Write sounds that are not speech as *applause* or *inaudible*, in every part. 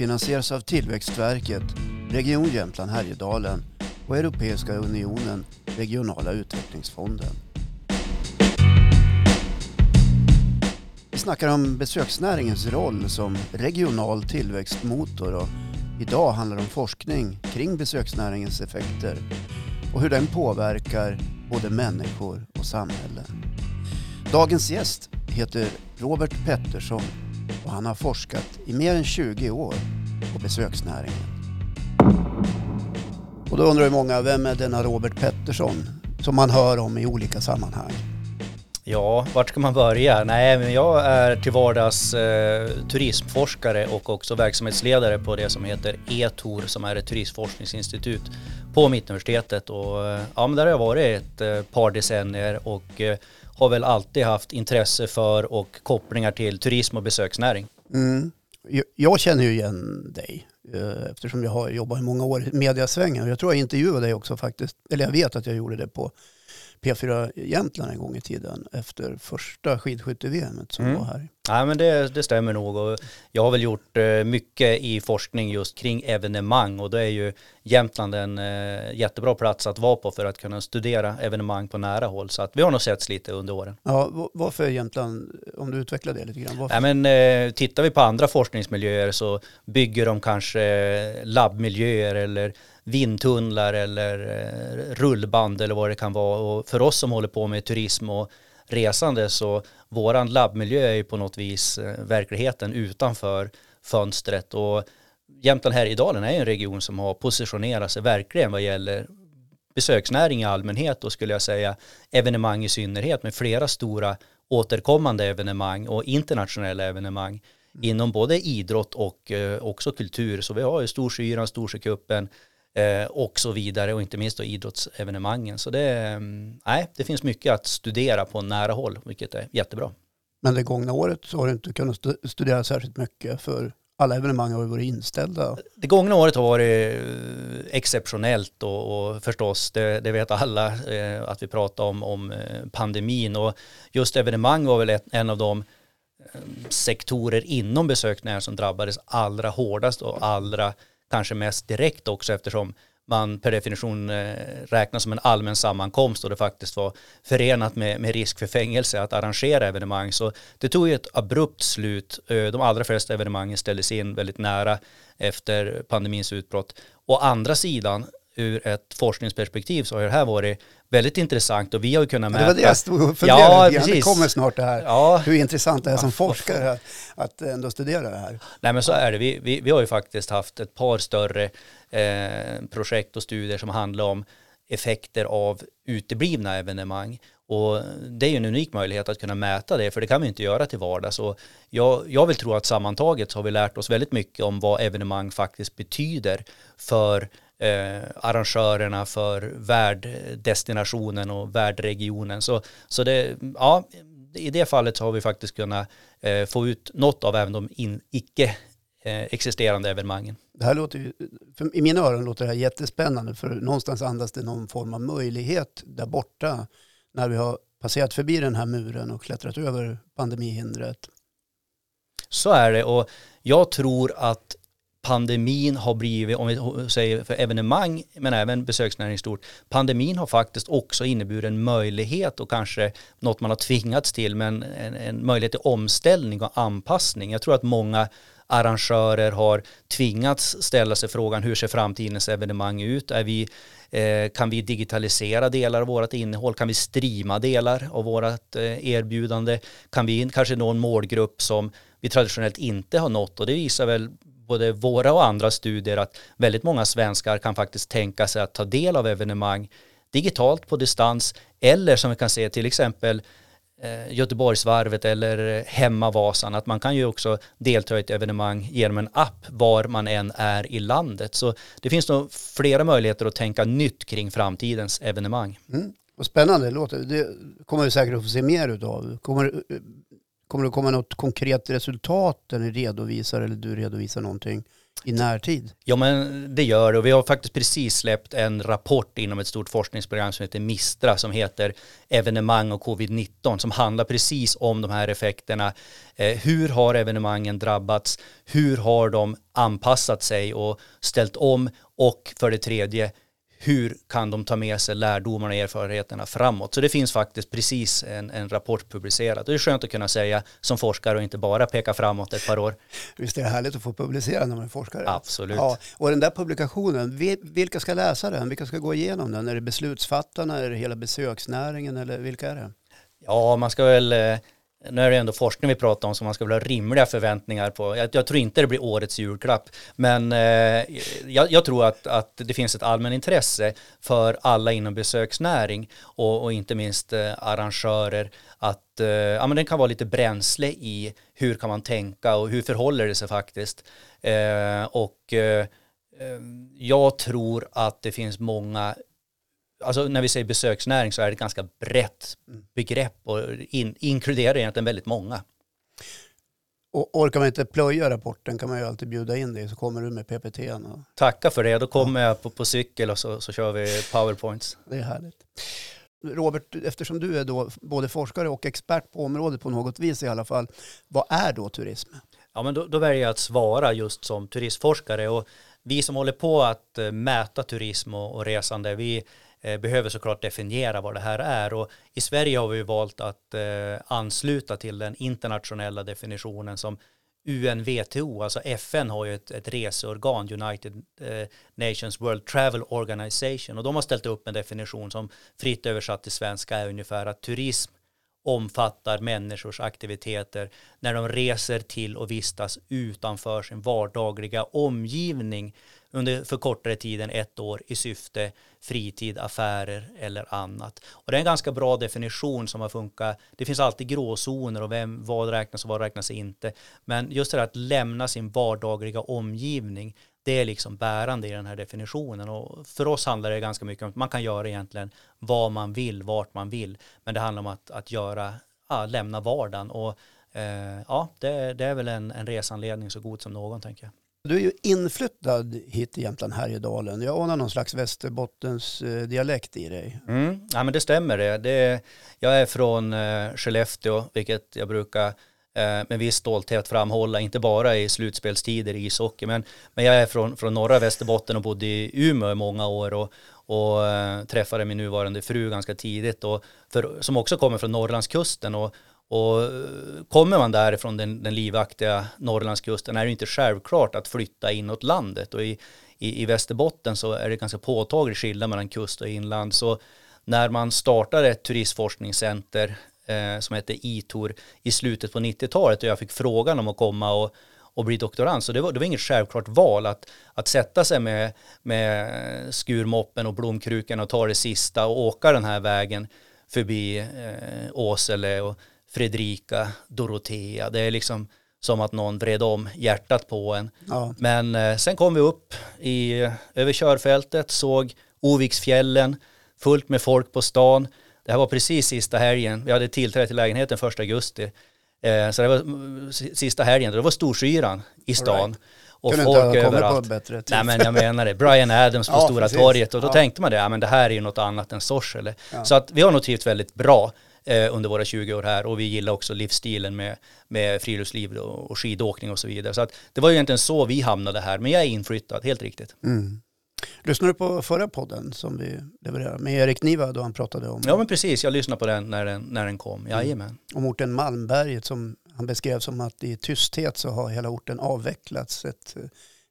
finansieras av Tillväxtverket, Region Jämtland Härjedalen och Europeiska Unionen, Regionala utvecklingsfonden. Vi snackar om besöksnäringens roll som regional tillväxtmotor och idag handlar det om forskning kring besöksnäringens effekter och hur den påverkar både människor och samhälle. Dagens gäst heter Robert Pettersson och han har forskat i mer än 20 år på besöksnäringen. Och då undrar ju många, vem är denna Robert Pettersson som man hör om i olika sammanhang? Ja, vart ska man börja? Nej, men jag är till vardags eh, turismforskare och också verksamhetsledare på det som heter ETOR som är ett turistforskningsinstitut på Mittuniversitetet. Och, eh, ja, men där har jag varit ett eh, par decennier och eh, har väl alltid haft intresse för och kopplingar till turism och besöksnäring. Mm. Jag känner ju igen dig eh, eftersom jag har jobbat i många år i mediasvängen. Jag tror jag intervjuade dig också faktiskt, eller jag vet att jag gjorde det på P4 Jämtland en gång i tiden efter första skidskytte-VM som mm. var här. Ja, men det, det, stämmer nog och jag har väl gjort eh, mycket i forskning just kring evenemang och då är ju Jämtland en eh, jättebra plats att vara på för att kunna studera evenemang på nära håll. Så att vi har nog setts lite under åren. Ja, varför Jämtland, om du utvecklar det lite grann? Varför? Ja, men, eh, tittar vi på andra forskningsmiljöer så bygger de kanske labbmiljöer eller vindtunnlar eller eh, rullband eller vad det kan vara. Och för oss som håller på med turism och resande så våran labbmiljö är ju på något vis eh, verkligheten utanför fönstret. Och Jämtland Härjedalen är en region som har positionerat sig verkligen vad gäller besöksnäring i allmänhet och skulle jag säga evenemang i synnerhet med flera stora återkommande evenemang och internationella evenemang mm. inom både idrott och eh, också kultur. Så vi har ju Storsyran, Storsjökuppen, och så vidare och inte minst då idrottsevenemangen. Så det, mm, nej, det finns mycket att studera på nära håll, vilket är jättebra. Men det gångna året så har du inte kunnat studera särskilt mycket för alla evenemang har ju varit inställda. Det gångna året har varit eh, exceptionellt och, och förstås, det, det, vet alla, eh, att vi pratar om, om eh, pandemin och just evenemang var väl ett, en av de eh, sektorer inom besökningar som drabbades allra hårdast och allra kanske mest direkt också eftersom man per definition eh, räknas som en allmän sammankomst och det faktiskt var förenat med, med, risk för fängelse att arrangera evenemang. Så det tog ju ett abrupt slut. Eh, de allra flesta evenemangen ställdes in väldigt nära efter pandemins utbrott. Å andra sidan ur ett forskningsperspektiv så har det här varit väldigt intressant och vi har ju kunnat mäta. det var det jag stod och funderade ja, Det kommer snart det här. Ja. Hur intressant det är som forskare att, att ändå studera det här. Nej men så är det. Vi, vi, vi har ju faktiskt haft ett par större eh, projekt och studier som handlar om effekter av uteblivna evenemang. Och det är ju en unik möjlighet att kunna mäta det, för det kan vi inte göra till vardags. Och jag, jag vill tro att sammantaget så har vi lärt oss väldigt mycket om vad evenemang faktiskt betyder för eh, arrangörerna för värddestinationen och värdregionen. Så, så det, ja, i det fallet har vi faktiskt kunnat eh, få ut något av även de in, icke eh, existerande evenemangen. Det här låter ju, I mina öron låter det här jättespännande för någonstans andas det någon form av möjlighet där borta när vi har passerat förbi den här muren och klättrat över pandemihindret. Så är det och jag tror att pandemin har blivit, om vi säger för evenemang men även besöksnäring stort, pandemin har faktiskt också inneburit en möjlighet och kanske något man har tvingats till men en, en möjlighet till omställning och anpassning. Jag tror att många arrangörer har tvingats ställa sig frågan hur ser framtidens evenemang ut? Är vi, eh, kan vi digitalisera delar av vårt innehåll? Kan vi streama delar av vårt eh, erbjudande? Kan vi kanske nå en målgrupp som vi traditionellt inte har nått och det visar väl både våra och andra studier att väldigt många svenskar kan faktiskt tänka sig att ta del av evenemang digitalt på distans eller som vi kan se till exempel eh, Göteborgsvarvet eller Hemmavasan att man kan ju också delta i ett evenemang genom en app var man än är i landet. Så det finns nog flera möjligheter att tänka nytt kring framtidens evenemang. Mm. Och spännande det låter. Det kommer vi säkert att få se mer utav. Kommer, Kommer det komma något konkret resultat när ni redovisar eller du redovisar någonting i närtid? Ja men det gör det och vi har faktiskt precis släppt en rapport inom ett stort forskningsprogram som heter Mistra som heter evenemang och covid-19 som handlar precis om de här effekterna. Eh, hur har evenemangen drabbats? Hur har de anpassat sig och ställt om? Och för det tredje, hur kan de ta med sig lärdomarna och erfarenheterna framåt. Så det finns faktiskt precis en, en rapport publicerad. Och det är skönt att kunna säga som forskare och inte bara peka framåt ett par år. Visst är det härligt att få publicera när man är forskare? Absolut. Ja, och den där publikationen, vilka ska läsa den? Vilka ska gå igenom den? Är det beslutsfattarna, är det hela besöksnäringen eller vilka är det? Ja, man ska väl eh, nu är det ändå forskning vi pratar om så man ska väl ha rimliga förväntningar på. Jag, jag tror inte det blir årets julklapp, men eh, jag, jag, tror att, att det finns ett allmänintresse för alla inom besöksnäring och, och inte minst eh, arrangörer att eh, ja, men den kan vara lite bränsle i hur kan man tänka och hur förhåller det sig faktiskt. Eh, och eh, eh jag tror att det finns många alltså när vi säger besöksnäring så är det ett ganska brett mm. begrepp och in, inkluderar egentligen väldigt många. Och orkar man inte plöja rapporten kan man ju alltid bjuda in dig så kommer du med PPT. Och... Tacka för det, då kommer ja. jag på, på cykel och så, så kör vi powerpoints. Det är härligt. Robert, eftersom du är då både forskare och expert på området på något vis i alla fall, vad är då turism? Ja, men då, då väljer jag att svara just som turistforskare och vi som håller på att eh, mäta turism och, och resande, vi Eh, behöver såklart definiera vad det här är. Och i Sverige har vi valt att eh, ansluta till den internationella definitionen som UNWTO, alltså FN har ju ett, ett reseorgan, United eh, Nations World Travel Organization. Och de har ställt upp en definition som fritt översatt till svenska är ungefär att turism omfattar människors aktiviteter när de reser till och vistas utanför sin vardagliga omgivning under för kortare tid än ett år i syfte fritid, affärer eller annat. Och det är en ganska bra definition som har funkat. Det finns alltid gråzoner och vem, vad räknas och vad räknas inte. Men just det här att lämna sin vardagliga omgivning, det är liksom bärande i den här definitionen. Och för oss handlar det ganska mycket om att man kan göra egentligen vad man vill, vart man vill. Men det handlar om att, att göra, ja, lämna vardagen. Och eh, ja, det, det är väl en, en resanledning så god som någon tänker jag. Du är ju inflyttad hit till Jämtland, Härjedalen. Jag anar någon slags Västerbottens eh, dialekt i dig. Mm. Ja, men det stämmer det. det jag är från eh, Skellefteå, vilket jag brukar Eh, med viss stolthet framhålla, inte bara i slutspelstider i ishockey, men, men jag är från, från norra Västerbotten och bodde i Umeå i många år och, och äh, träffade min nuvarande fru ganska tidigt, och för, som också kommer från Norrlandskusten. Och, och eh, kommer man därifrån den, den livaktiga Norrlandskusten är det inte självklart att flytta inåt landet. Och i, i, i Västerbotten så är det ganska påtaglig skillnad mellan kust och inland. Så när man startade ett turistforskningscenter eh, som hette ITOR i slutet på 90-talet och jag fick frågan om att komma och, och bli doktorand. Så det var, det var inget självklart val att, att sätta sig med, med skurmoppen och blomkrukan och ta det sista och åka den här vägen förbi eh, Åsele och Fredrika, Dorotea. Det är liksom som att någon vred om hjärtat på en. Ja. Men eh, sen kom vi upp i, över körfältet, såg Oviksfjällen, fullt med folk på stan. Det här var precis sista helgen. Vi hade tillträde till lägenheten första augusti. Eh, så det var sista helgen. Det var storsyran i stan. Right. Och Kunde folk inte överallt. På bättre Nej men jag menar det. Brian Adams på *laughs* ja, Stora precis. torget. Och då ja. tänkte man det, ja men det här är ju något annat än Sorsele. Ja. Så att vi har nog trivts väldigt bra eh, under våra 20 år här och vi gillar också livsstilen med, med friluftsliv och, och skidåkning och så vidare. Så att det var ju egentligen så vi hamnade här, men jag är inflyttad, helt riktigt. Mm. Lyssnade du på förra podden som vi levererade med Erik Niva då han pratade om? Ja men precis, jag lyssnade på den när den, när den kom, mm. jajamän. Mm. Om orten Malmberget som han beskrev som att i tysthet så har hela orten avvecklats. Ett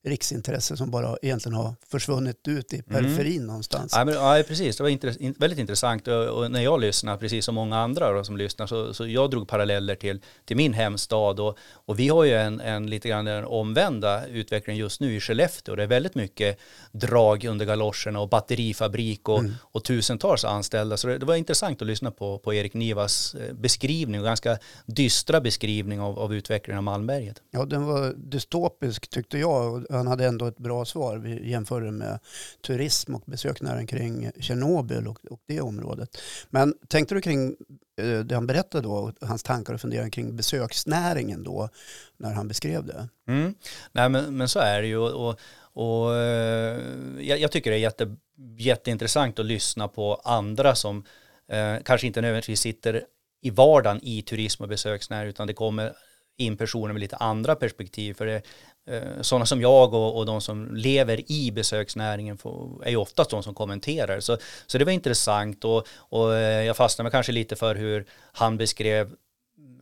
riksintresse som bara egentligen har försvunnit ut i mm. periferin mm. någonstans. Ja, men, ja, precis. Det var intress väldigt intressant och, och, när jag lyssnar, precis som många andra då, som lyssnar, så, så jag drog paralleller till, till min hemstad och, och vi har ju en, en lite grann den omvända utvecklingen just nu i Skellefteå. Det är väldigt mycket drag under galoscherna och batterifabrik och, mm. och tusentals anställda. Så det, det, var intressant att lyssna på, på Erik Nivas eh, beskrivning och ganska dystra beskrivning av, av utvecklingen av Malmberget. Ja, den var dystopisk tyckte jag han hade ändå ett bra svar. Vi jämförde med turism och besöksnäringen kring Tjernobyl och, och det området. Men tänkte du kring eh, det han berättade då, hans tankar och funderingar kring besöksnäringen då, när han beskrev det. Mm. Nej men, men så är det ju och, och eh, jag, jag, tycker det är jätte, jätteintressant att lyssna på andra som eh, kanske inte nödvändigtvis sitter i vardagen i turism och besöksnäring utan det kommer in personer med lite andra perspektiv. För det, Eh, sådana som jag och, och de som lever i besöksnäringen får, är ju oftast de som kommenterar. Så, så det var intressant och, och eh, jag fastnade kanske lite för hur han beskrev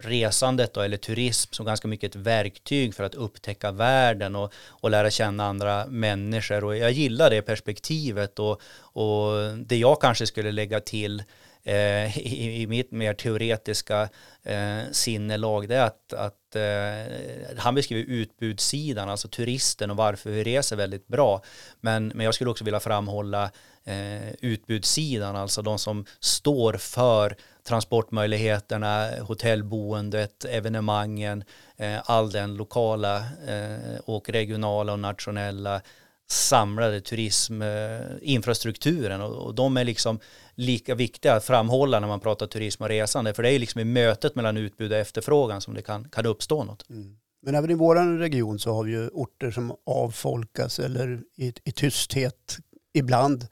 resandet då, eller turism som ganska mycket ett verktyg för att upptäcka världen och, och lära känna andra människor. Och jag gillar det perspektivet och, och det jag kanske skulle lägga till eh, i, i, mitt mer teoretiska eh, sinnelag det är att, att eh, han beskriver utbudssidan, alltså turisten och varför vi reser väldigt bra. Men, men jag skulle också vilja framhålla eh, utbudssidan, alltså de som står för transportmöjligheterna, hotellboendet, evenemangen, eh, all den lokala eh, och regionala och nationella samlade turisminfrastrukturen eh, och, och de är liksom lika viktiga att framhålla när man pratar turism och resande för det är liksom i mötet mellan utbud och efterfrågan som det kan, kan uppstå något. Mm. Men även i vår region så har vi ju orter som avfolkas eller i, i tysthet ibland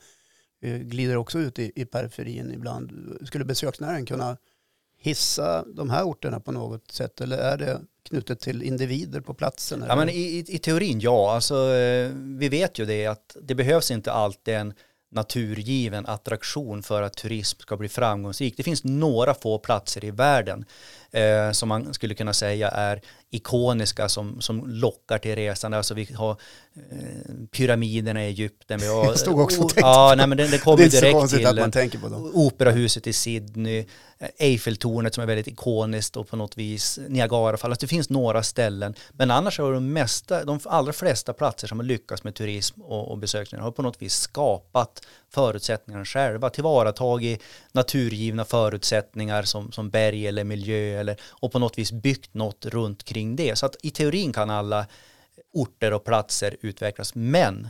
eh, glider också ut i, i periferin ibland. Skulle besöksnäringen kunna hissa de här orterna på något sätt eller är det knutet till individer på platsen? Ja, men i, i, teorin ja, alltså, eh, vi vet ju det att det behövs inte alltid en naturgiven attraktion för att turism ska bli framgångsrik. Det finns några få platser i världen eh, som man skulle kunna säga är ikoniska som, som lockar till resande. Alltså vi har eh, pyramiderna i Egypten. Vi *laughs* har, Jag stod också och tänkte ja, nej, men det, det kommer direkt till att man tänker på dem. operahuset i Sydney, eh, Eiffeltornet som är väldigt ikoniskt och på något vis Niagarafall. Alltså det finns några ställen. Men annars har de, mesta, de allra flesta platser som har lyckats med turism och, och besöksnäring har på något vis skapat förutsättningarna själva, tillvaratagit naturgivna förutsättningar som, som berg eller miljö eller, och på något vis byggt något runt kring det. Så att i teorin kan alla orter och platser utvecklas, men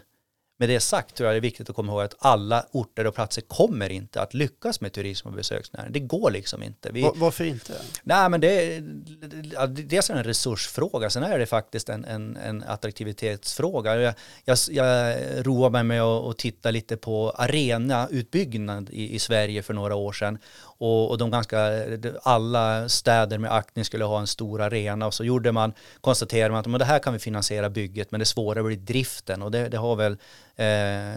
med det sagt tror jag det är viktigt att komma ihåg att alla orter och platser kommer inte att lyckas med turism och besöksnäring. Det går liksom inte. Vi, Varför inte? Nej, men det, dels är det en resursfråga, sen är det faktiskt en, en, en attraktivitetsfråga. Jag, jag, jag roar mig med att, att titta lite på arenautbyggnad i, i Sverige för några år sedan och, och de ganska, alla städer med aktning skulle ha en stor arena och så gjorde man, konstaterade man att men det här kan vi finansiera bygget men det svåra blir driften och det, det har väl eh,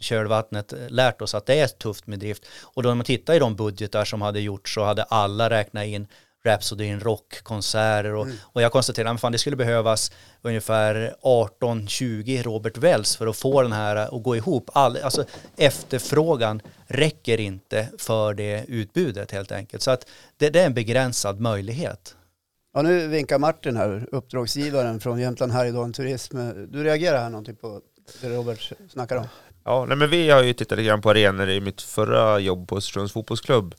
kölvattnet lärt oss att det är tufft med drift. Och då när man tittar i de budgetar som hade gjorts så hade alla räknat in Rhapsody in rockkonserter och, mm. och jag konstaterade att det skulle behövas ungefär 18-20 Robert Wells för att få den här att gå ihop. All, alltså efterfrågan räcker inte för det utbudet helt enkelt. Så att det, det är en begränsad möjlighet. Ja, nu vinkar Martin här, uppdragsgivaren från Jämtland Härjedalen Turism. Du reagerar här någonting på det Robert snackar om? Ja, nej, men vi har ju tittat lite grann på arenor i mitt förra jobb på Östersunds fotbollsklubb.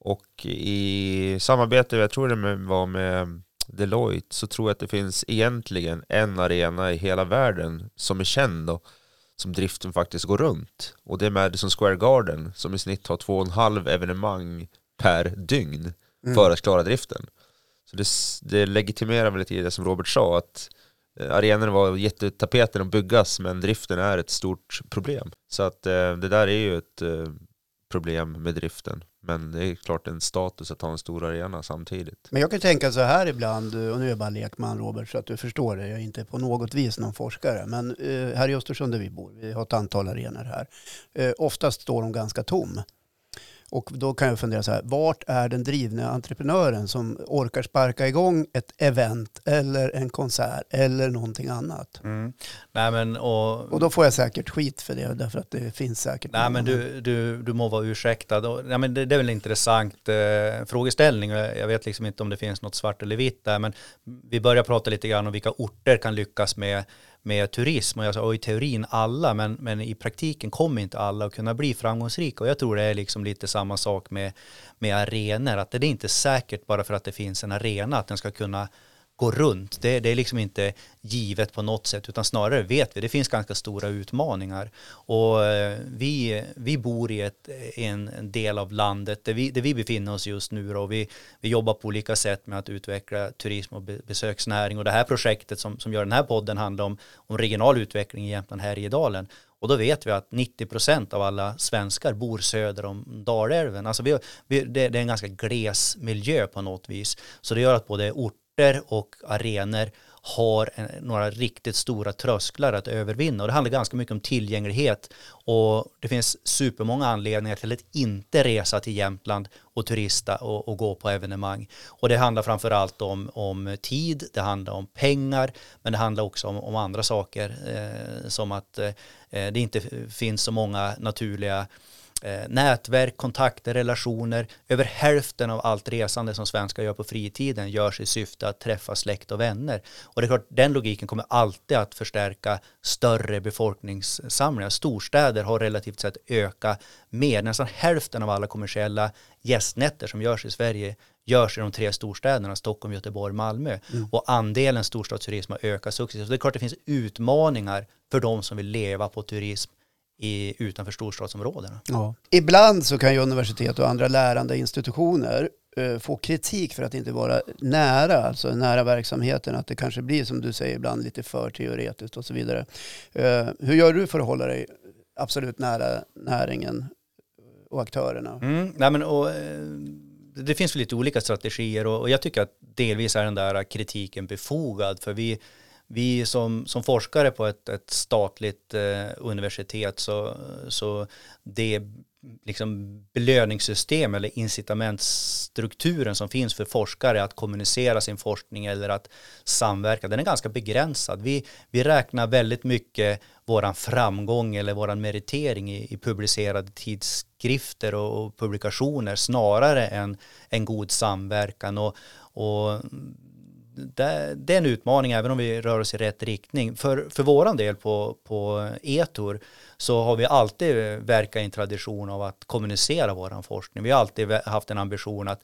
Och i samarbete, jag tror det var med Deloitte, så tror jag att det finns egentligen en arena i hela världen som är känd då, som driften faktiskt går runt. Och det är Madison Square Garden som i snitt har två och en halv evenemang per dygn mm. för att klara driften. Så det, det legitimerar väl lite i det som Robert sa, att Eh, arenorna var jättetapeten att byggas men driften är ett stort problem. Så att eh, det där är ju ett eh, problem med driften. Men det är klart en status att ha en stor arena samtidigt. Men jag kan tänka så här ibland, eh, och nu är jag bara lekman Robert så att du förstår det, jag är inte på något vis någon forskare, men eh, här i Östersund där vi bor, vi har ett antal arenor här, oftast står de ganska tom. Och då kan jag fundera så här, vart är den drivna entreprenören som orkar sparka igång ett event eller en konsert eller någonting annat? Mm. Nej, men, och, och då får jag säkert skit för det därför att det finns säkert. Nej, men du, du, du må vara ursäktad. Nej, men det, det är väl en intressant eh, frågeställning. Jag vet liksom inte om det finns något svart eller vitt där, men vi börjar prata lite grann om vilka orter kan lyckas med med turism. Och jag sa och i teorin alla men, men i praktiken kommer inte alla att kunna bli framgångsrika. Och jag tror det är liksom lite samma sak med, med arenor att det är inte säkert bara för att det finns en arena att den ska kunna gå runt. Det, det, är liksom inte givet på något sätt utan snarare vet vi det finns ganska stora utmaningar. Och eh, vi, vi bor i ett, en, del av landet där vi, där vi befinner oss just nu och vi, vi jobbar på olika sätt med att utveckla turism och besöksnäring och det här projektet som, som gör den här podden handlar om, om regional utveckling i Jämtland Härjedalen. Och då vet vi att 90% av alla svenskar bor söder om Dalälven. Alltså vi, vi, det, det, är en ganska gles miljö på något vis. Så det gör att både orter och arenor har en, några riktigt stora trösklar att övervinna. Och det handlar ganska mycket om tillgänglighet. Och det finns supermånga anledningar till att inte resa till Jämtland och turista och, och gå på evenemang. Och det handlar framför allt om, om tid, det handlar om pengar, men det handlar också om, om andra saker. Eh, som att eh, det inte finns så många naturliga nätverk, kontakter, relationer. Över hälften av allt resande som svenskar gör på fritiden görs i syfte att träffa släkt och vänner. Och det är klart, den logiken kommer alltid att förstärka större befolkningssamlingar. Storstäder har relativt sett ökat mer. Nästan hälften av alla kommersiella gästnätter som görs i Sverige görs i de tre storstäderna, Stockholm, Göteborg, Malmö. Mm. Och andelen storstadsturism har ökat successivt. Så det är klart det finns utmaningar för de som vill leva på turism i, utanför storstadsområdena. Ja. Ibland så kan ju universitet och andra lärande institutioner eh, få kritik för att inte vara nära, alltså nära verksamheten, att det kanske blir som du säger ibland lite för teoretiskt och så vidare. Eh, hur gör du för att hålla dig absolut nära näringen och aktörerna? Mm, nej men, och, eh, det finns lite olika strategier och, och jag tycker att delvis är den där kritiken befogad för vi vi som, som forskare på ett, ett statligt eh, universitet så, så det liksom belöningssystem eller incitamentsstrukturen som finns för forskare att kommunicera sin forskning eller att samverka, den är ganska begränsad. Vi, vi räknar väldigt mycket våran framgång eller våran meritering i, i publicerade tidskrifter och, och, publikationer snarare än en god samverkan och, och det, det, är en utmaning även om vi rör oss i rätt riktning. För, för våran del på, på Etor så har vi alltid verkat i en tradition av att kommunicera våran forskning. Vi har alltid haft en ambition att,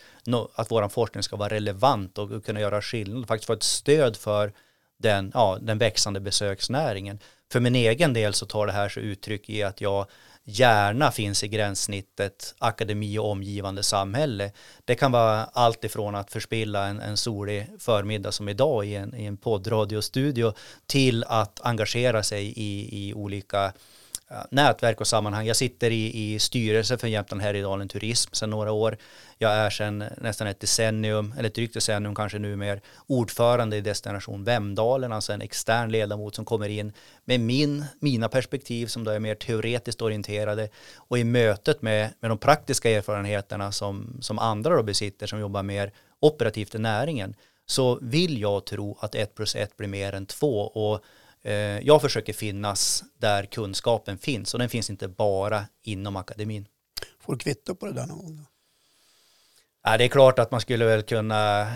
att våran forskning ska vara relevant och kunna göra skillnad, faktiskt få ett stöd för den, ja, den växande besöksnäringen. För min egen del så tar det här sig uttryck i att jag gärna finns i gränssnittet akademi och omgivande samhälle. Det kan vara allt ifrån att förspilla en, en solig förmiddag som idag i en, i en poddradiostudio till att engagera sig i, i olika Eh, nätverk och sammanhang. Jag sitter i, i styrelse för Jämtland Härjedalen Turism sedan några år. Jag är sedan nästan ett decennium, eller ett drygt decennium kanske nu mer, ordförande i Destination Vemdalen, alltså en extern ledamot som kommer in med min, mina perspektiv som då är mer teoretiskt orienterade och i mötet med, med de praktiska erfarenheterna som, som andra då besitter som jobbar mer operativt i näringen så vill jag tro att ett plus ett blir mer än två och jag försöker finnas där kunskapen finns och den finns inte bara inom akademin. Får du kvitto på det där någon gång? Ja, det är klart att man skulle väl kunna eh,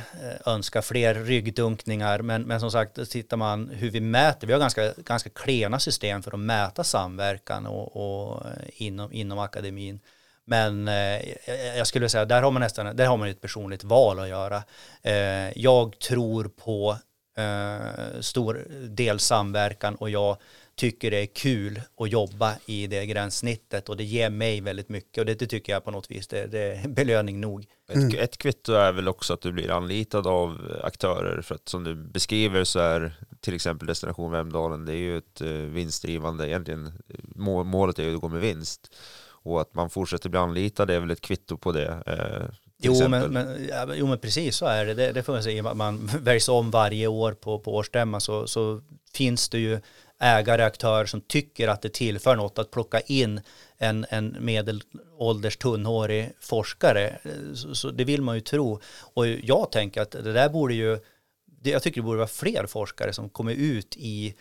önska fler ryggdunkningar, men, men som sagt, tittar man hur vi mäter, vi har ganska, ganska klena system för att mäta samverkan och, och eh, inom, inom akademin. Men eh, jag skulle säga, där har man nästan, där har man ett personligt val att göra. Eh, jag tror på eh, stor del samverkan och jag tycker det är kul att jobba i det gränssnittet och det ger mig väldigt mycket och det, det tycker jag på något vis det, det är belöning nog. Mm. Ett, ett kvitto är väl också att du blir anlitad av aktörer för att som du beskriver så är till exempel Destination Vemdalen det är ju ett uh, vinstdrivande, egentligen målet är ju att gå med vinst och att man fortsätter bli anlitad är väl ett kvitto på det. Jo men, men, ja, jo men precis så är det. Det, det får man säga. Man *laughs* väljs om varje år på, på årsstämman så, så finns det ju ägare, aktörer som tycker att det tillför något att plocka in en, en medelålders tunnhårig forskare. Så, så, det vill man ju tro. Och jag tänker att det där borde ju, jag tycker det borde vara fler forskare som kommer ut i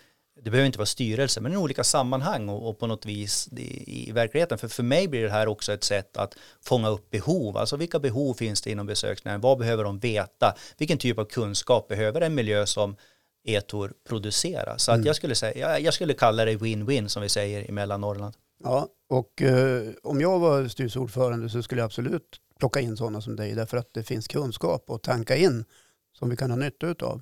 det behöver inte vara styrelse, men i olika sammanhang och, och på något vis i, i, verkligheten. För för mig blir det här också ett sätt att fånga upp behov. Alltså vilka behov finns det inom besöksnäringen? Vad behöver de veta? Vilken typ av kunskap behöver en miljö som Etor producera? Så mm. att jag skulle säga, jag, jag skulle kalla det win-win som vi säger i Mellannorrland. Ja, och eh, om jag var styrelseordförande så skulle jag absolut plocka in sådana som dig därför att det finns kunskap att tanka in som vi kan ha nytta av.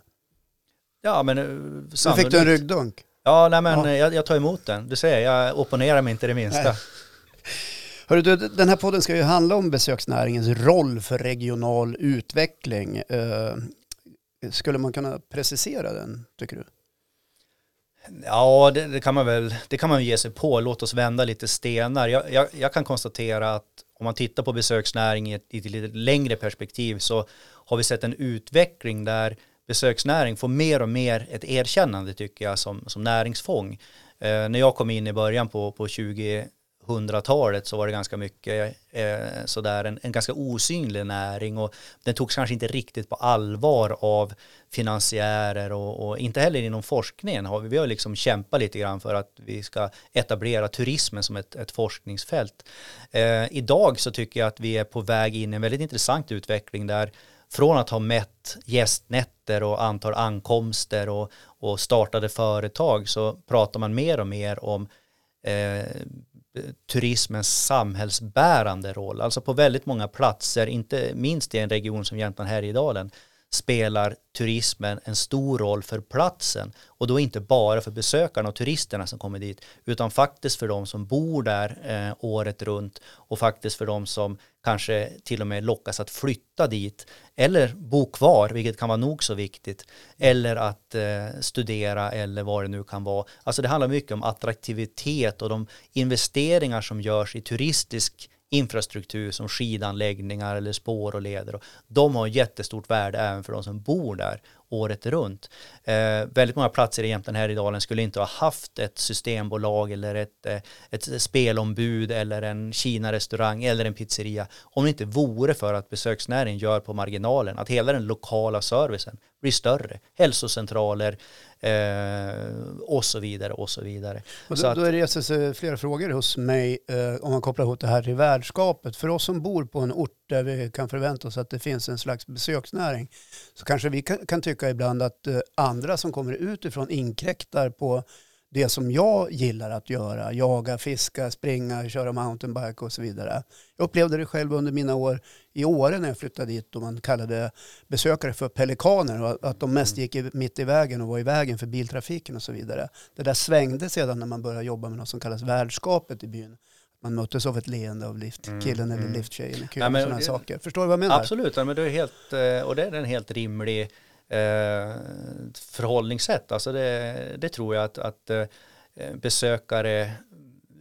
Ja, men eh, Nu fick du en ryggdunk. Ja, nej men Ja. Jag, jag tar emot den. Du ser, jag opponerar mig inte det minsta. Nej. Hörru du, den här podden ska ju handla om besöksnäringens roll för regional utveckling. Eh, skulle man kunna precisera den, tycker du? Ja, det, det, kan man väl det kan man ge sig på. Låt oss vända lite stenar. Jag, jag, jag kan konstatera att om man tittar på besöksnäring i ett, i ett lite längre perspektiv så har vi sett en utveckling där besöksnäring får mer och mer ett erkännande tycker jag som, som näringsfång. Eh, när jag kom in i början på, på 2000-talet så var det ganska mycket eh, sådär en, en ganska osynlig näring och den togs kanske inte riktigt på allvar av finansiärer och, och inte heller inom forskningen har vi, vi har liksom kämpat lite grann för att vi ska etablera turismen som ett, ett forskningsfält. Eh, idag så tycker jag att vi är på väg in i en väldigt intressant utveckling där från att ha mätt gästnätter och antal ankomster och, och startade företag så pratar man mer och mer om eh, turismens samhällsbärande roll. Alltså på väldigt många platser, inte minst i en region som Jämtland Härjedalen, spelar turismen en stor roll för platsen och då inte bara för besökarna och turisterna som kommer dit utan faktiskt för de som bor där eh, året runt och faktiskt för de som kanske till och med lockas att flytta dit eller bo kvar, vilket kan vara nog så viktigt, eller att eh, studera eller vad det nu kan vara. Alltså det handlar mycket om attraktivitet och de investeringar som görs i turistisk infrastruktur som skidanläggningar eller spår och leder. De har jättestort värde även för de som bor där året runt. Eh, väldigt många platser i Jämtland här i dalen skulle inte ha haft ett systembolag eller ett, eh, ett spelombud eller en Kina-restaurang eller en pizzeria om det inte vore för att besöksnäringen gör på marginalen att hela den lokala servicen blir större. Hälsocentraler och så vidare och så vidare. Och Så då, att- då reser sig flera frågor hos mig eh, om man kopplar ihop det här till värdskapet. För oss som bor på en ort där vi kan förvänta oss att det finns en slags besöksnäring så kanske vi kan, kan tycka ibland att eh, andra som kommer utifrån inkräktar på det som jag gillar att göra. Jaga, fiska, springa, köra mountainbike och så vidare. Jag upplevde det själv under mina år i Åre när jag flyttade dit och man kallade besökare för pelikaner och att de mest gick i, mitt i vägen och var i vägen för biltrafiken och så vidare. Det där svängde sedan när man började jobba med något som kallas värdskapet i byn. Man möttes av ett leende av liftkillen eller mm. lifttjejen i Nej, kön och men sådana det- saker. Förstår du vad jag menar? Absolut, ja, men det är helt, eh, och det är en helt rimlig eh, förhållningssätt. Alltså det, det tror jag att, att eh, besökare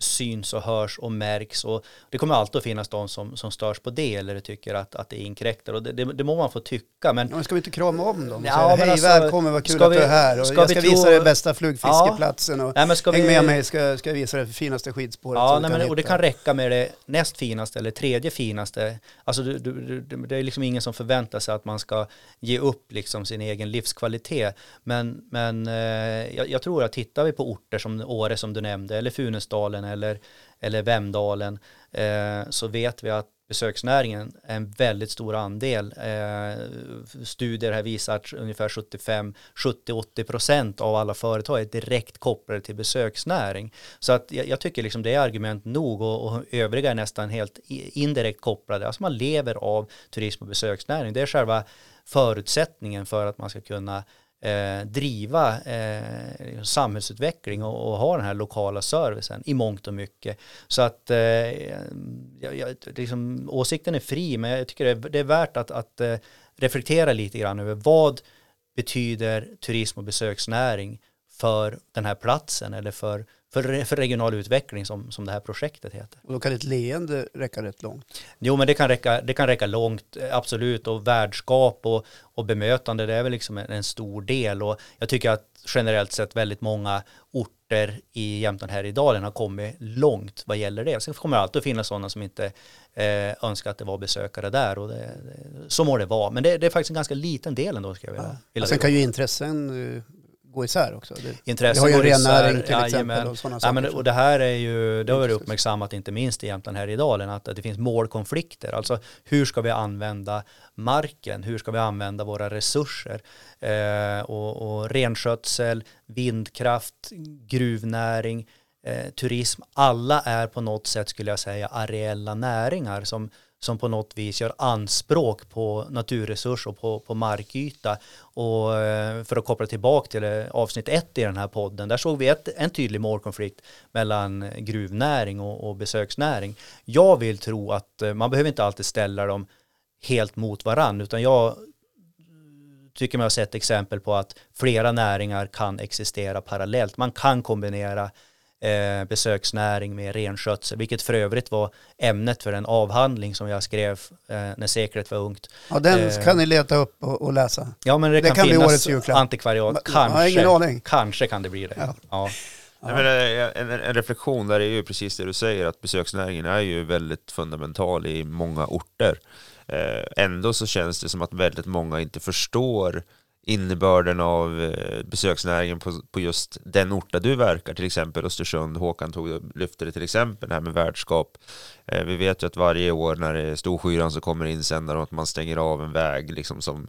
syns och hörs och märks och det kommer alltid att finnas de som, som störs på det eller tycker att, att det inkräktar och det, det, det må man få tycka men Ja, men ska vi inte krama om dem Ja, säga hej alltså, välkommen vad kul att du vi- är här och ska jag vi ska tro- visa dig bästa flugfiskeplatsen och nej, häng vi, med mig ska, ska jag visa dig det finaste skidspåret Ja, nej, du men, och det kan räcka med det näst finaste eller tredje finaste. Alltså du, du, du, det är liksom ingen som förväntar sig att man ska ge upp liksom sin egen livskvalitet. Men, men eh, jag, jag tror att tittar vi på orter som Åre som du nämnde eller Funäsdalen eller, eller Vemdalen eh, så vet vi att besöksnäringen är en väldigt stor andel. Eh, studier här visar att ungefär 75-70-80 procent av alla företag är direkt kopplade till besöksnäring. Så att jag, jag tycker liksom det är argument nog och, och övriga är nästan helt indirekt kopplade. Alltså man lever av turism och besöksnäring. Det är själva förutsättningen för att man ska kunna eh, driva eh, samhällsutveckling och, och ha den här lokala servicen i mångt och mycket. Så att eh, jag, jag, liksom, åsikten är fri men jag tycker det är, det är värt att, att eh, reflektera lite grann över vad betyder turism och besöksnäring för den här platsen eller för, för, för regional utveckling som, som det här projektet heter. Och då kan ett leende räcka rätt långt. Jo men det kan räcka, det kan räcka långt, eh, absolut, och värdskap och, och bemötande det är väl liksom en, en stor del och jag tycker att generellt sett väldigt många orter i Jämtland här i dalen har kommit långt vad gäller det. Sen kommer det alltid att finnas sådana som inte eh, önskar att det var besökare där och det, det, så må det vara. Men det, det är faktiskt en ganska liten del ändå ska jag vilja, Ja. vilja Sen kan ju intressen eh, gå isär också. Det, vi Intressen har ju rennäring till jajamän. exempel och sådana Ja, saker. men, och det här är ju, det har varit uppmärksammat inte minst i Jämtland här i dalen, att, att det finns målkonflikter. Alltså hur ska vi använda marken? Hur ska vi använda våra resurser? Eh, och, och renskötsel, vindkraft, gruvnäring, eh, turism, alla är på något sätt skulle jag säga areella näringar som, som på något vis gör anspråk på naturresurs och på, på markyta. Och eh, för att koppla tillbaka till eh, avsnitt ett i den här podden, där såg vi ett, en tydlig målkonflikt mellan gruvnäring och, och besöksnäring. Jag vill tro att eh, man behöver inte alltid ställa dem helt mot varann, utan jag tycker man har sett exempel på att flera näringar kan existera parallellt. Man kan kombinera eh, besöksnäring med renskötsel, vilket för övrigt var ämnet för en avhandling som jag skrev eh, när seklet var ungt. Ja, den Eh, kan ni leta upp och, och läsa. Ja, men det, Det kan, kan bli årets julklapp. antikvariat. Kanske, ingen aning. kanske kan det bli det. Ja. Ja. Nej, men, eh, en, en reflektion där är ju precis det du säger, att besöksnäringen är ju väldigt fundamental i många orter. Eh, ändå så känns det som att väldigt många inte förstår innebörden av eh, besöksnäringen på, på just den ort där du verkar, till exempel Östersund. Håkan tog, lyfte det till exempel, det här med värdskap. Eh, vi vet ju att varje år när det är Storskyran så kommer insändare om att man stänger av en väg liksom som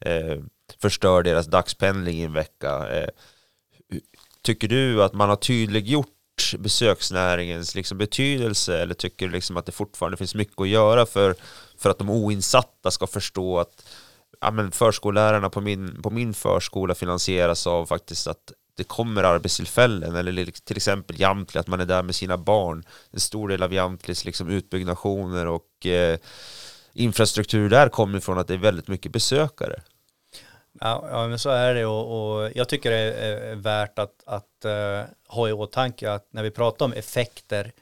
eh, förstör deras dagspendling i en vecka. Eh, Tycker du att man har tydliggjort besöksnäringens liksom betydelse eller tycker du liksom att det fortfarande finns mycket att göra för, för att de oinsatta ska förstå att ja, men förskollärarna på min, på min förskola finansieras av faktiskt att det kommer arbetstillfällen eller till exempel Jamtli, att man är där med sina barn. En stor del av Jamtlis liksom utbyggnationer och eh, infrastruktur där kommer från att det är väldigt mycket besökare. Ja, ja, men så är det och, och jag tycker det är, värt att, att uh, ha i åtanke att när vi pratar om effekter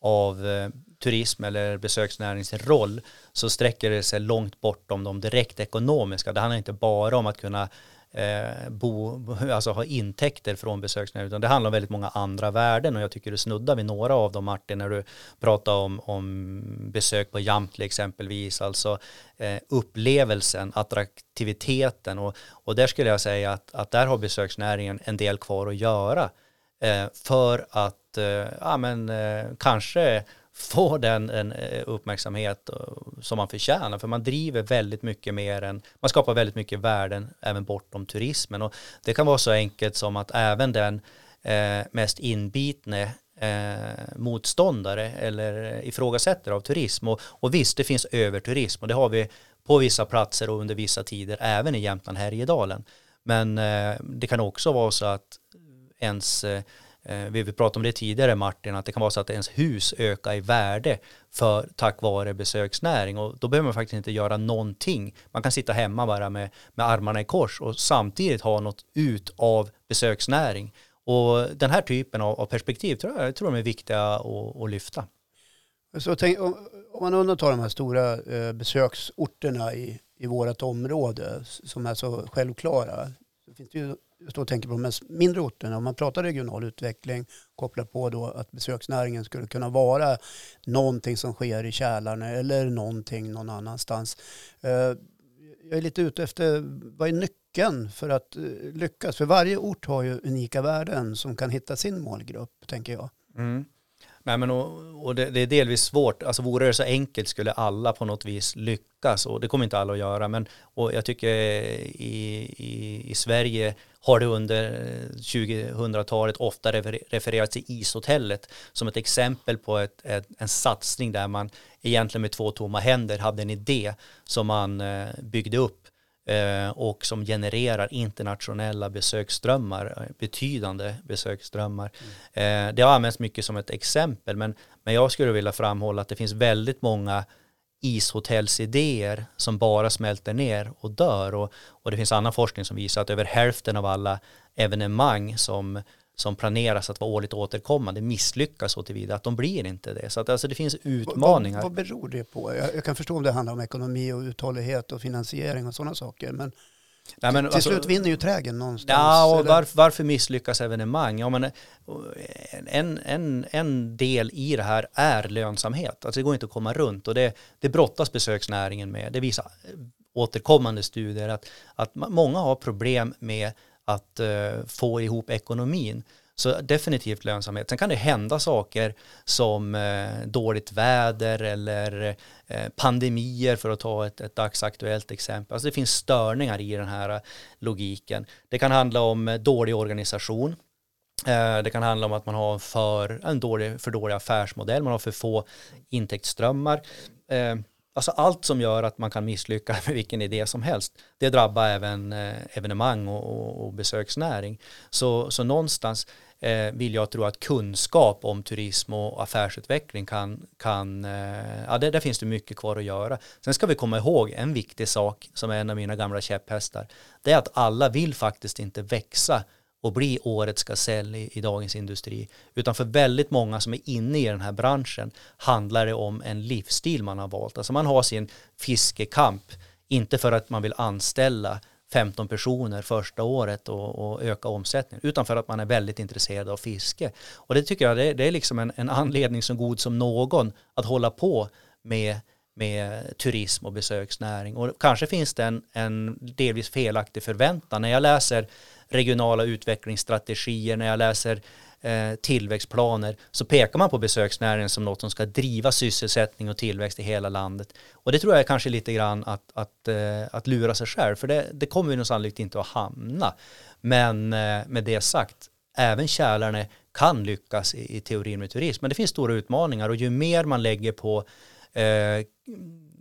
av eh, turism eller besöksnärings roll så sträcker det sig långt bortom de direkt ekonomiska. Det handlar inte bara om att kunna eh, bo, alltså ha intäkter från besöksnäringen utan det handlar om väldigt många andra värden och jag tycker du snuddar vid några av dem Martin när du pratar om, om besök på Jamtli exempelvis alltså eh, upplevelsen, attraktiviteten och, och där skulle jag säga att, att där har besöksnäringen en del kvar att göra eh, för att eh, ja, men, eh, kanske få den en, eh, uppmärksamhet eh, som man förtjänar. För man driver väldigt mycket mer än man skapar väldigt mycket värden även bortom turismen. Och det kan vara så enkelt som att även den eh, mest inbitne eh, motståndare eller ifrågasättare av turism. Och, och visst det finns överturism och det har vi på vissa platser och under vissa tider även i Jämtland Härjedalen. Men eh, det kan också vara så att ens eh, Eh, vi pratade om det tidigare Martin, att det kan vara så att ens hus ökar i värde för tack vare besöksnäring och då behöver man faktiskt inte göra någonting. Man kan sitta hemma bara med, med armarna i kors och samtidigt ha något ut av besöksnäring. Och den här typen av, av perspektiv tror jag, jag tror de är viktiga att, att lyfta. Så tänk, om, om man undantar de här stora eh, besöksorterna i, i vårt område som är så självklara så finns det ju står och tänker på de mindre orterna. Om man pratar regional utveckling, kopplar på då att besöksnäringen skulle kunna vara någonting som sker i Kälarne eller någonting någon annanstans. Eh, jag är lite ute efter, vad är nyckeln för att eh, lyckas? För varje ort har ju unika värden som kan hitta sin målgrupp, tänker jag. Mm. Nej, men och, och det, det, är delvis svårt. Alltså vore det så enkelt skulle alla på något vis lyckas och det kommer inte alla att göra. Men och jag tycker i, i, i Sverige har det under 2000-talet ofta refererats till ishotellet som ett exempel på ett, ett, en satsning där man egentligen med två tomma händer hade en idé som man byggde upp och som genererar internationella besöksströmmar, betydande besöksströmmar. Mm. Det har använts mycket som ett exempel, men, men jag skulle vilja framhålla att det finns väldigt många ishotellsidéer som bara smälter ner och dör och, och det finns annan forskning som visar att över hälften av alla evenemang som som planeras att vara årligt återkommande misslyckas så tillvida att de blir inte det. Så att alltså det finns utmaningar. Vad, vad beror det på? Jag, jag, kan förstå om det handlar om ekonomi och uthållighet och finansiering och sådana saker. Men, Nej, men till, alltså, slut vinner ju trägen någonstans. Ja, och varför, varför misslyckas evenemang? Ja, men en, en, en del i det här är lönsamhet. Alltså det går inte att komma runt och det, det brottas besöksnäringen med. Det visar återkommande studier att, att många har problem med att uh, få ihop ekonomin. Så definitivt lönsamhet. Sen kan det hända saker som eh, dåligt väder eller eh, pandemier för att ta ett, ett dagsaktuellt exempel. Alltså det finns störningar i den här eh, logiken. Det kan handla om eh, dålig organisation. Eh, det kan handla om att man har för, en dålig, för dålig affärsmodell, man har för få intäktsströmmar. Alltså allt som gör att man kan misslyckas *laughs* med vilken idé som helst, det drabbar även evenemang och, och, och besöksnäring. Så, så någonstans eh, vill jag tro att kunskap om turism och affärsutveckling kan, kan eh, ja det, där finns det mycket kvar att göra. Sen ska vi komma ihåg en viktig sak som är en av mina gamla käpphästar. Det är att alla vill faktiskt inte växa och bli årets gasell i, i dagens industri. Utan för väldigt många som är inne i den här branschen handlar det om en livsstil man har valt. Alltså man har sin fiskekamp, inte för att man vill anställa 15 personer första året och, och, öka omsättningen, utan för att man är väldigt intresserad av fiske. Och det tycker jag det, det är liksom en, en, anledning så god som någon att hålla på med, med turism och besöksnäring. Och kanske finns det en, en delvis felaktig förväntan. När jag läser regionala utvecklingsstrategier, när jag läser eh, tillväxtplaner så pekar man på besöksnäringen som något som ska driva sysselsättning och tillväxt i hela landet. Och det tror jag är kanske lite grann att, att, eh, att lura sig själv, för det, det kommer vi nog sannolikt inte att hamna. Men eh, med det sagt, även Kälarne kan lyckas i, i teorin med turism, men det finns stora utmaningar och ju mer man lägger på eh,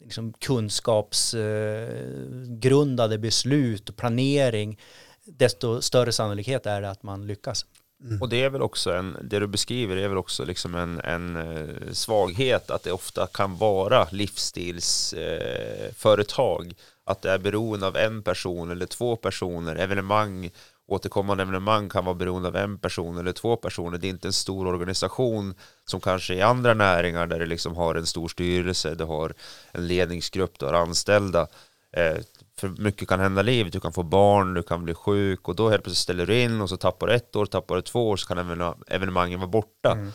liksom kunskapsgrundade eh, beslut och planering desto större sannolikhet är det att man lyckas. Mm. Och det är väl också en, det du beskriver är väl också liksom en, en eh, svaghet att det ofta kan vara livsstilsföretag. Eh, att det är beroende av en person eller två personer, evenemang, återkommande evenemang kan vara beroende av en person eller två personer. Det är inte en stor organisation som kanske i andra näringar där det liksom har en stor styrelse, det har en ledningsgrupp, det har anställda. Eh, för mycket kan hända i livet, du kan få barn, du kan bli sjuk och då helt plötsligt ställer du in och så tappar du ett år, tappar du två år så kan evenemangen vara borta. Mm.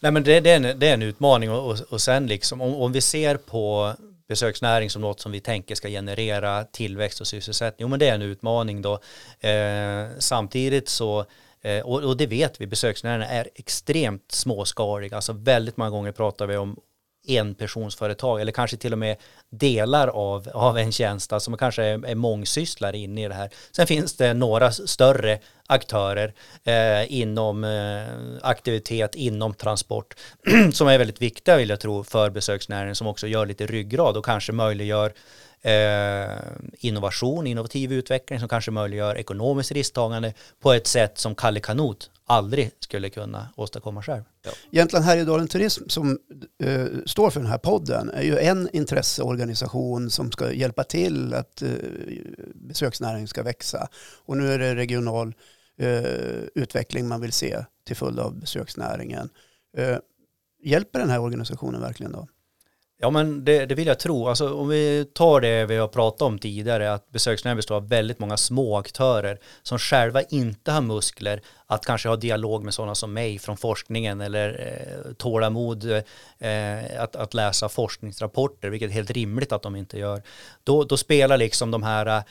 Nej men det, det, är en, det är en utmaning och, och, och sen liksom om, om vi ser på besöksnäring som något som vi tänker ska generera tillväxt och sysselsättning. Jo men det är en utmaning då. Eh, samtidigt så eh, och, det vet vi, besöksnäringen är extremt småskalig. Alltså väldigt många gånger pratar vi om enpersonsföretag eller kanske till och med delar av, av en tjänst, alltså man kanske är, är mångsysslare inne i det här. Sen finns det några större aktörer eh, inom eh, aktivitet, inom transport *clears throat* som är väldigt viktiga vill jag tro för besöksnäringen som också gör lite ryggrad och kanske möjliggör eh, innovation, innovativ utveckling som kanske möjliggör ekonomiskt risktagande på ett sätt som Kalle Kanot aldrig skulle kunna åstadkomma själv. Ja. Jämtland Härjedalen Turism som uh, står för den här podden är ju en intresseorganisation som ska hjälpa till att uh, besöksnäringen ska växa. Och nu är det regional uh, utveckling man vill se till följd av besöksnäringen. hjälper den här organisationen verkligen då? Ja men det, det, vill jag tro. Alltså, om vi tar det vi har pratat om tidigare, att besöksnäringen består av väldigt många små aktörer som själva inte har muskler att kanske ha dialog med sådana som mig från forskningen eller eh, tålamod eh, att, att läsa forskningsrapporter, vilket är helt rimligt att de inte gör. Då, då spelar liksom de här eh,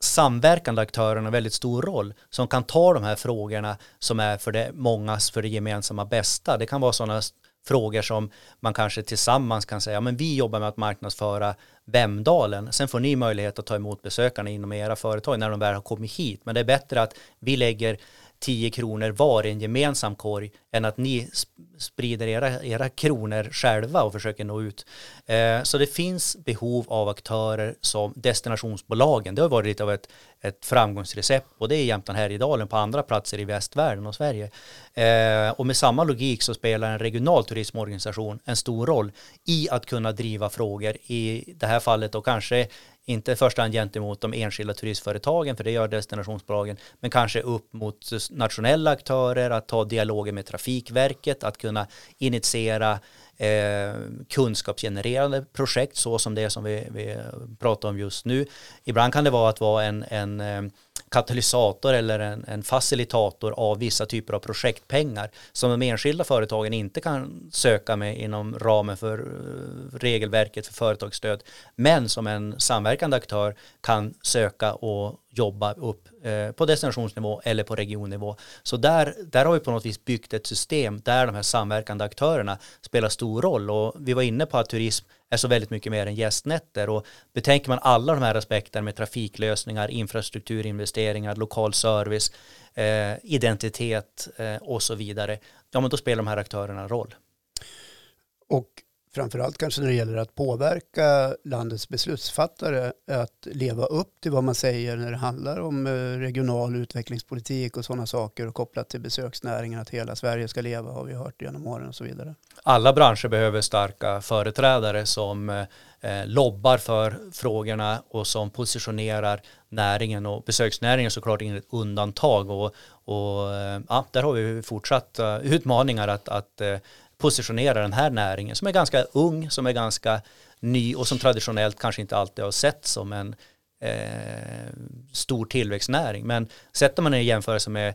samverkande aktörerna väldigt stor roll som kan ta de här frågorna som är för det mångas, för det gemensamma bästa. Det kan vara sådana frågor som man kanske tillsammans kan säga, men vi jobbar med att marknadsföra Vemdalen. Sen får ni möjlighet att ta emot besökarna inom era företag när de väl har kommit hit. Men det är bättre att vi lägger 10 kronor var i en gemensam korg än att ni sprider era, era kronor själva och försöker nå ut. Eh, så det finns behov av aktörer som destinationsbolagen. Det har varit lite av ett, ett framgångsrecept och det är Jämtland Härjedalen på andra platser i västvärlden och Sverige. Eh, och med samma logik så spelar en regional turismorganisation en stor roll i att kunna driva frågor i det här fallet och kanske inte i första hand gentemot de enskilda turistföretagen, för det gör destinationsbolagen, men kanske upp mot nationella aktörer, att ta dialoger med Trafikverket, att kunna initiera eh, kunskapsgenererande projekt så som det som vi, vi pratar om just nu. Ibland kan det vara att vara en, en eh, katalysator eller en, en, facilitator av vissa typer av projektpengar som de enskilda företagen inte kan söka med inom ramen för eh, regelverket för företagsstöd men som en samverkande aktör kan söka och jobba upp eh, på destinationsnivå eller på regionnivå. Så där, där har vi på något vis byggt ett system där de här samverkande aktörerna spelar stor roll och vi var inne på att turism är så väldigt mycket mer än gästnätter och betänker man alla de här aspekterna med trafiklösningar, infrastrukturinvesteringar, lokal service, eh, identitet eh, och så vidare, ja men då spelar de här aktörerna roll. Och framförallt kanske när det gäller att påverka landets beslutsfattare att leva upp till vad man säger när det handlar om eh, regional utvecklingspolitik och sådana saker och kopplat till besöksnäringen, att hela Sverige ska leva har vi hört genom åren och så vidare. Alla branscher behöver starka företrädare som eh, eh lobbar för frågorna och som positionerar näringen och besöksnäringen såklart inget undantag och, och eh, ja, där har vi fortsatt utmaningar att, att positionera den här näringen som är ganska ung, som är ganska ny och som traditionellt kanske inte alltid har sett som en eh, stor tillväxtnäring. Men sätter man en jämförelse med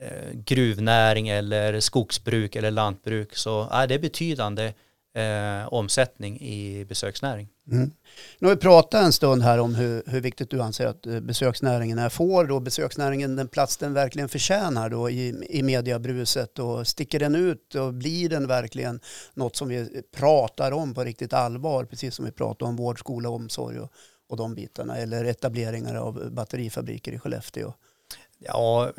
eh, gruvnäring eller skogsbruk eller lantbruk så är det betydande eh, omsättning i besöksnäring. Mm. Nu har vi pratat en stund här om hur, hur viktigt du anser att eh, besöksnäringen är. Får då besöksnäringen den plats den verkligen förtjänar då i, i mediebruset och sticker den ut och blir den verkligen något som vi pratar om på riktigt allvar, precis som vi pratar om vård, skola omsorg och, och de bitarna, eller etableringar av batterifabriker i Skellefteå. Ja,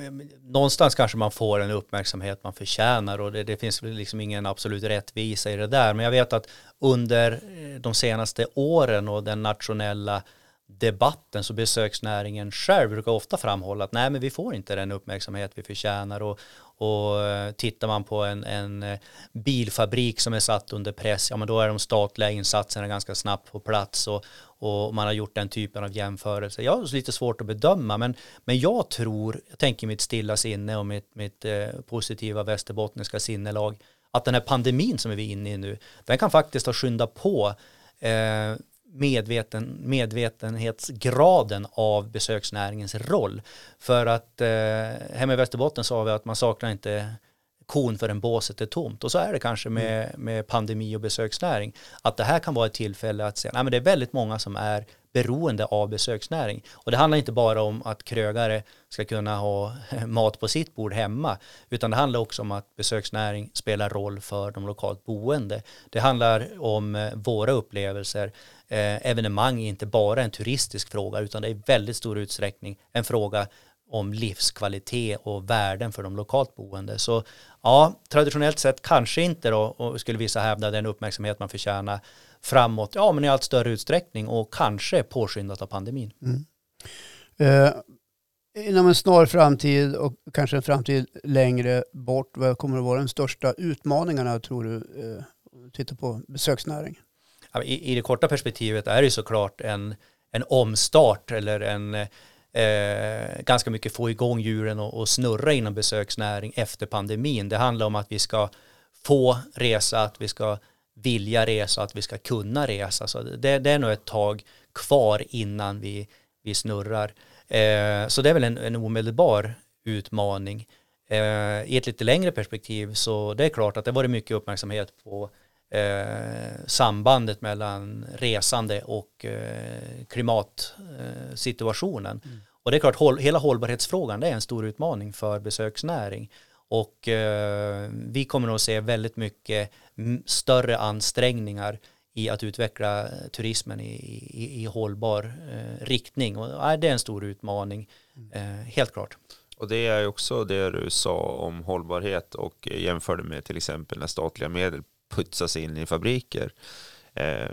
någonstans kanske man får en uppmärksamhet man förtjänar och det, det finns liksom ingen absolut rättvisa i det där. Men jag vet att under eh, de senaste åren och den nationella debatten så besöksnäringen själv brukar ofta framhålla att nej men vi får inte den uppmärksamhet vi förtjänar och, och eh, tittar man på en, en eh, bilfabrik som är satt under press ja men då är de statliga insatserna ganska snabbt på plats och, och man har gjort den typen av jämförelser. Jag har lite svårt att bedöma men, men jag tror, jag tänker mitt stilla sinne och mitt, mitt eh, positiva västerbottniska sinnelag att den här pandemin som vi är inne i nu den kan faktiskt ha skyndat på eh, medveten, medvetenhetsgraden av besöksnäringens roll. För att eh, hemma i Västerbotten sa vi att man saknar inte kon förrän båset är tomt. Och så är det kanske med, mm. med pandemi och besöksnäring. Att det här kan vara ett tillfälle att säga, nej men det är väldigt många som är beroende av besöksnäring. Och det handlar inte bara om att krögare ska kunna ha *laughs* mat på sitt bord hemma, utan det handlar också om att besöksnäring spelar roll för de lokalt boende. Det handlar om eh, våra upplevelser. Eh, evenemang är inte bara en turistisk fråga, utan det är i väldigt stor utsträckning en fråga om livskvalitet och värden för de lokalt boende. Så ja, traditionellt sett kanske inte då, och skulle vissa hävda den uppmärksamhet man förtjänar framåt, ja men i allt större utsträckning och kanske påskyndat av pandemin. Mm. Eh, inom en snar framtid och kanske en framtid längre bort, vad kommer att vara de största utmaningarna tror du, eh, tittar på besöksnäring? I, I det korta perspektivet är det såklart en, en omstart eller en eh, ganska mycket få igång djuren och, och snurra inom besöksnäring efter pandemin. Det handlar om att vi ska få resa, att vi ska vilja resa, att vi ska kunna resa. Så det, det är nog ett tag kvar innan vi, vi snurrar. Eh, så det är väl en, en omedelbar utmaning. Eh, I ett lite längre perspektiv så det är klart att det varit mycket uppmärksamhet på eh, sambandet mellan resande och eh, klimatsituationen. Mm. Och det är klart, håll, hela hållbarhetsfrågan det är en stor utmaning för besöksnäring. Och eh, vi kommer att se väldigt mycket större ansträngningar i att utveckla turismen i, i, i hållbar eh, riktning. Och äh, det är en stor utmaning, mm. eh, helt klart. Och det är också det du sa om hållbarhet och jämförde med till exempel när statliga medel putsas in i fabriker. Eh,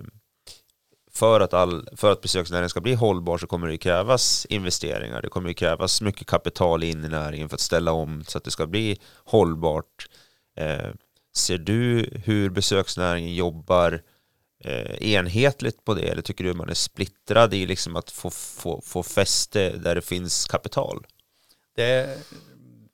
för att, all, för att besöksnäringen ska bli hållbar så kommer det krävas investeringar. Det kommer krävas mycket kapital in i näringen för att ställa om så att det ska bli hållbart. Eh, ser du hur besöksnäringen jobbar eh, enhetligt på det eller tycker du man är splittrad i liksom att få, få, få fäste där det finns kapital? Det,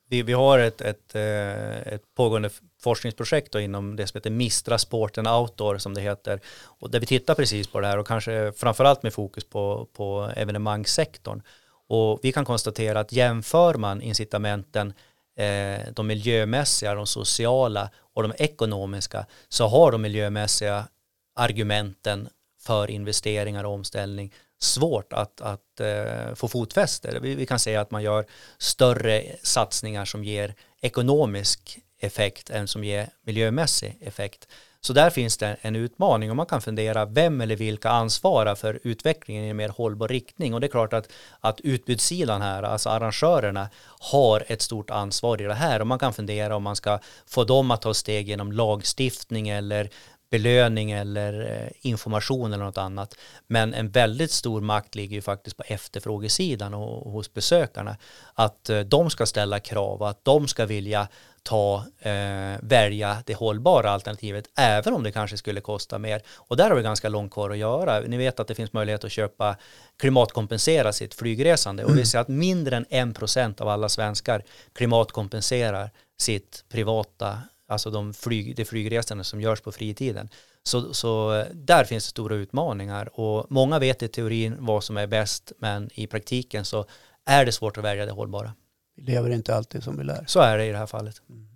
vi, vi har ett, ett, eh, ett pågående forskningsprojekt då inom det som heter Mistra Sport and Outdoor som det heter. Och där vi tittar precis på det här och kanske framförallt med fokus på, på evenemangssektorn. Och vi kan konstatera att jämför man incitamenten eh, de miljömässiga, de sociala och de ekonomiska så har de miljömässiga argumenten för investeringar och omställning svårt att, att eh, få fotfäste. Vi, vi, kan säga att man gör större satsningar som ger ekonomisk effekt än som ger miljömässig effekt. Så där finns det en utmaning och man kan fundera vem eller vilka ansvarar för utvecklingen i en mer hållbar riktning och det är klart att, att utbudssidan här, alltså arrangörerna, har ett stort ansvar i det här och man kan fundera om man ska få dem att ta steg genom lagstiftning eller belöning eller eh, information eller något annat. Men en väldigt stor makt ligger ju faktiskt på efterfrågesidan och hos besökarna. Att eh, de ska ställa krav och att de ska vilja ta, eh, välja det hållbara alternativet även om det kanske skulle kosta mer. Och där har vi ganska långt kvar att göra. Ni vet att det finns möjlighet att köpa klimatkompensera sitt flygresande och vi mm. ser att mindre än en procent av alla svenskar klimatkompenserar sitt privata, alltså de flyg, det flygresande som görs på fritiden. Så, så där finns det stora utmaningar och många vet i teorin vad som är bäst men i praktiken så är det svårt att välja det hållbara. Vi lever inte alltid som vi lär. Så är det i det här fallet. Mm.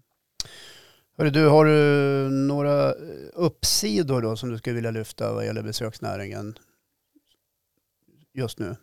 Hörru, du, har du några uppsidor då som du skulle vilja lyfta vad gäller besöksnäringen just nu?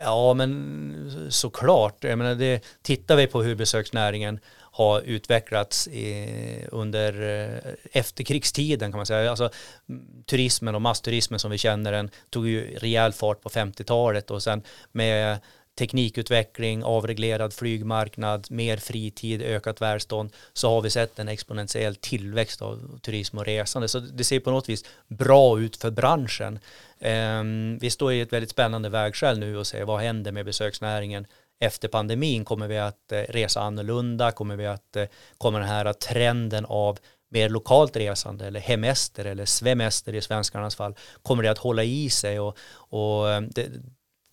Ja, men såklart. Jag menar, det, tittar vi på hur besöksnäringen har utvecklats i, under eh, efterkrigstiden kan man säga. Alltså, mm, turismen och massturismen som vi känner den tog ju rejäl fart på 50-talet och sen med teknikutveckling, avreglerad flygmarknad, mer fritid, ökat välstånd så har vi sett en exponentiell tillväxt av turism och resande. Så det ser på något vis bra ut för branschen. Ehm, vi står i ett väldigt spännande vägskäl nu och ser vad händer med besöksnäringen efter pandemin. Kommer vi att eh, resa annorlunda? Kommer vi att eh, kommer den här trenden av mer lokalt resande eller hemester eller svemester i svenskarnas fall kommer det att hålla i sig och, och eh, det,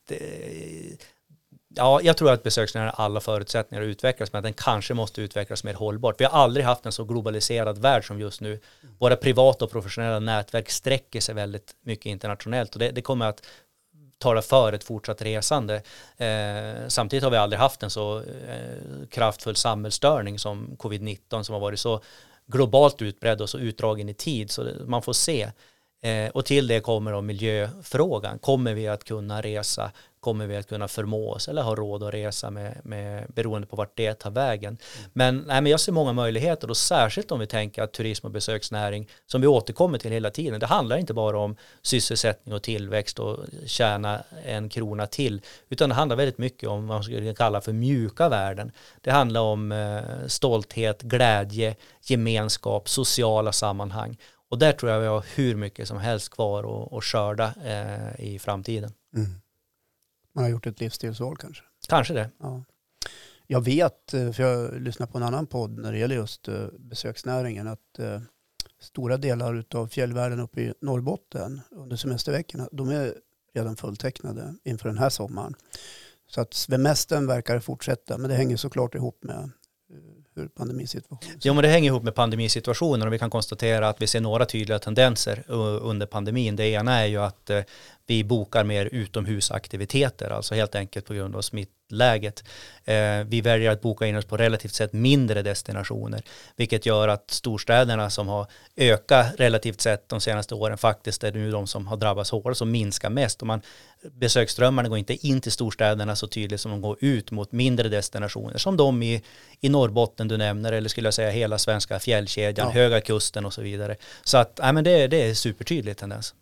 det, Ja, jag tror att besöksnäringen har alla förutsättningar att utvecklas, men att den kanske måste utvecklas mer hållbart. Vi har aldrig haft en så globaliserad värld som just nu. Våra privata och professionella nätverk sträcker sig väldigt mycket internationellt och det, det kommer att tala för ett fortsatt resande. Eh, samtidigt har vi aldrig haft en så eh, kraftfull samhällsstörning som covid-19 som har varit så globalt utbredd och så utdragen i tid. Så det, man får se. Eh, och till det kommer då miljöfrågan. Kommer vi att kunna resa kommer vi att kunna förmå oss eller ha råd att resa med, med beroende på vart det tar vägen. Mm. Men, nej, men jag ser många möjligheter och särskilt om vi tänker att turism och besöksnäring som vi återkommer till hela tiden. Det handlar inte bara om sysselsättning och tillväxt och tjäna en krona till utan det handlar väldigt mycket om vad man skulle kalla för mjuka värden. Det handlar om eh, stolthet, glädje, gemenskap, sociala sammanhang och där tror jag vi har hur mycket som helst kvar att skörda eh, i framtiden. Mm. Man har gjort ett livsstilsval kanske. Kanske det. Ja. Jag vet, eh, för jag lyssnar på en annan podd när det gäller just eh, besöksnäringen, att eh, stora delar av fjällvärlden uppe i Norrbotten under semesterveckorna, de är redan fulltecknade inför den här sommaren. Så att svemestern verkar fortsätta, men det hänger såklart ihop med hur pandemisituationen Jo, men det hänger ihop med pandemisituationen och vi kan konstatera att vi ser några tydliga tendenser under pandemin. Det ena är ju att eh, vi bokar mer utomhusaktiviteter, alltså helt enkelt på grund av smittläget. Eh, vi väljer att boka in oss på relativt sett mindre destinationer, vilket gör att storstäderna som har ökat relativt sett de senaste åren faktiskt är nu de som har drabbats hårdast och minskar mest. Och man, besöksströmmarna går inte in till storstäderna så tydligt som de går ut mot mindre destinationer, som de i, i Norrbotten du nämner, eller skulle jag säga hela svenska fjällkedjan, ja. Höga kusten och så vidare. Så att, nej, men det, det är supertydlig tendens.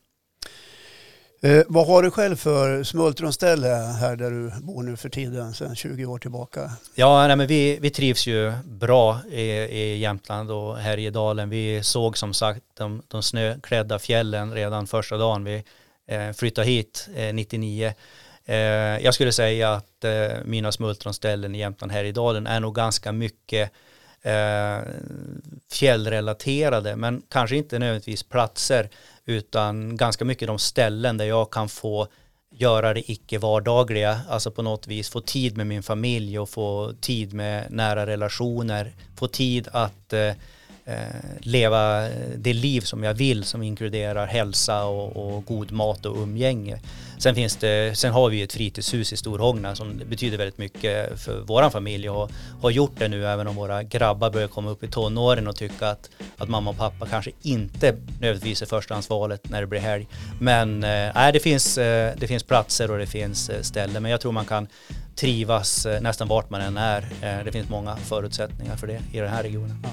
Eh, vad har du själv för smultronställe här där du bor nu för tiden, sedan 20 år tillbaka? Ja, nej, men vi, vi trivs ju bra i, i Jämtland och Härjedalen. Vi såg som sagt de, de snöklädda fjällen redan första dagen vi eh, flyttade hit eh, 99. Eh, jag skulle säga att eh, mina smultronställen i Jämtland Härjedalen är nog ganska mycket eh, fjällrelaterade, men kanske inte nödvändigtvis platser utan ganska mycket de ställen där jag kan få göra det icke vardagliga, alltså på något vis få tid med min familj och få tid med nära relationer, få tid att eh, eh leva det liv som jag vill som inkluderar hälsa och, och, god mat och umgänge. Sen, finns det, sen har vi ett fritidshus i Storhogna som betyder väldigt mycket för vår familj och har gjort det nu även om våra grabbar börjar komma upp i tonåren och tycka att, att mamma och pappa kanske inte nödvändigtvis är förstahandsvalet när det blir helg. Men äh, det, finns, äh, det finns platser och det finns äh, ställen men jag tror man kan trivas nästan vart man än är. Det finns många förutsättningar för det i den här regionen. Ja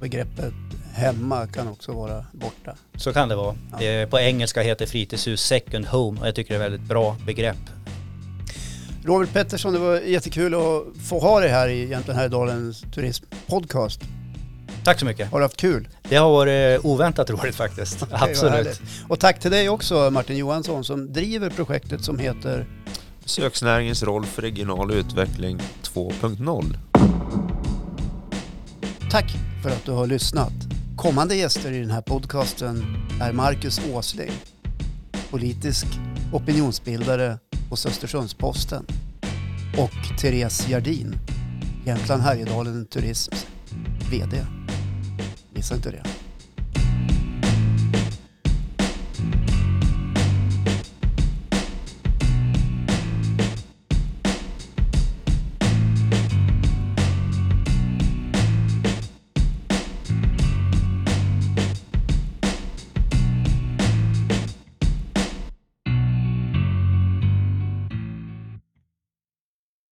begreppet hemma kan också vara borta. Så kan det vara. Ja. På engelska heter fritidshus second home och jag tycker det är ett väldigt bra begrepp. Robert Pettersson, det var jättekul att få ha dig här i Jämtland Härjedalens turismpodcast. Tack så mycket. Har du haft kul? Det har varit oväntat roligt faktiskt. Vad Absolut. Och tack till dig också Martin Johansson som driver projektet som heter Besöksnäringens roll för regional utveckling 2.0. Tack för att du har lyssnat. Kommande gäster i den här podcasten är Marcus Åsling, politisk opinionsbildare hos Östersunds-Posten och Therese Jardin, Jämtland Härjedalen Turisms VD. Missa inte det.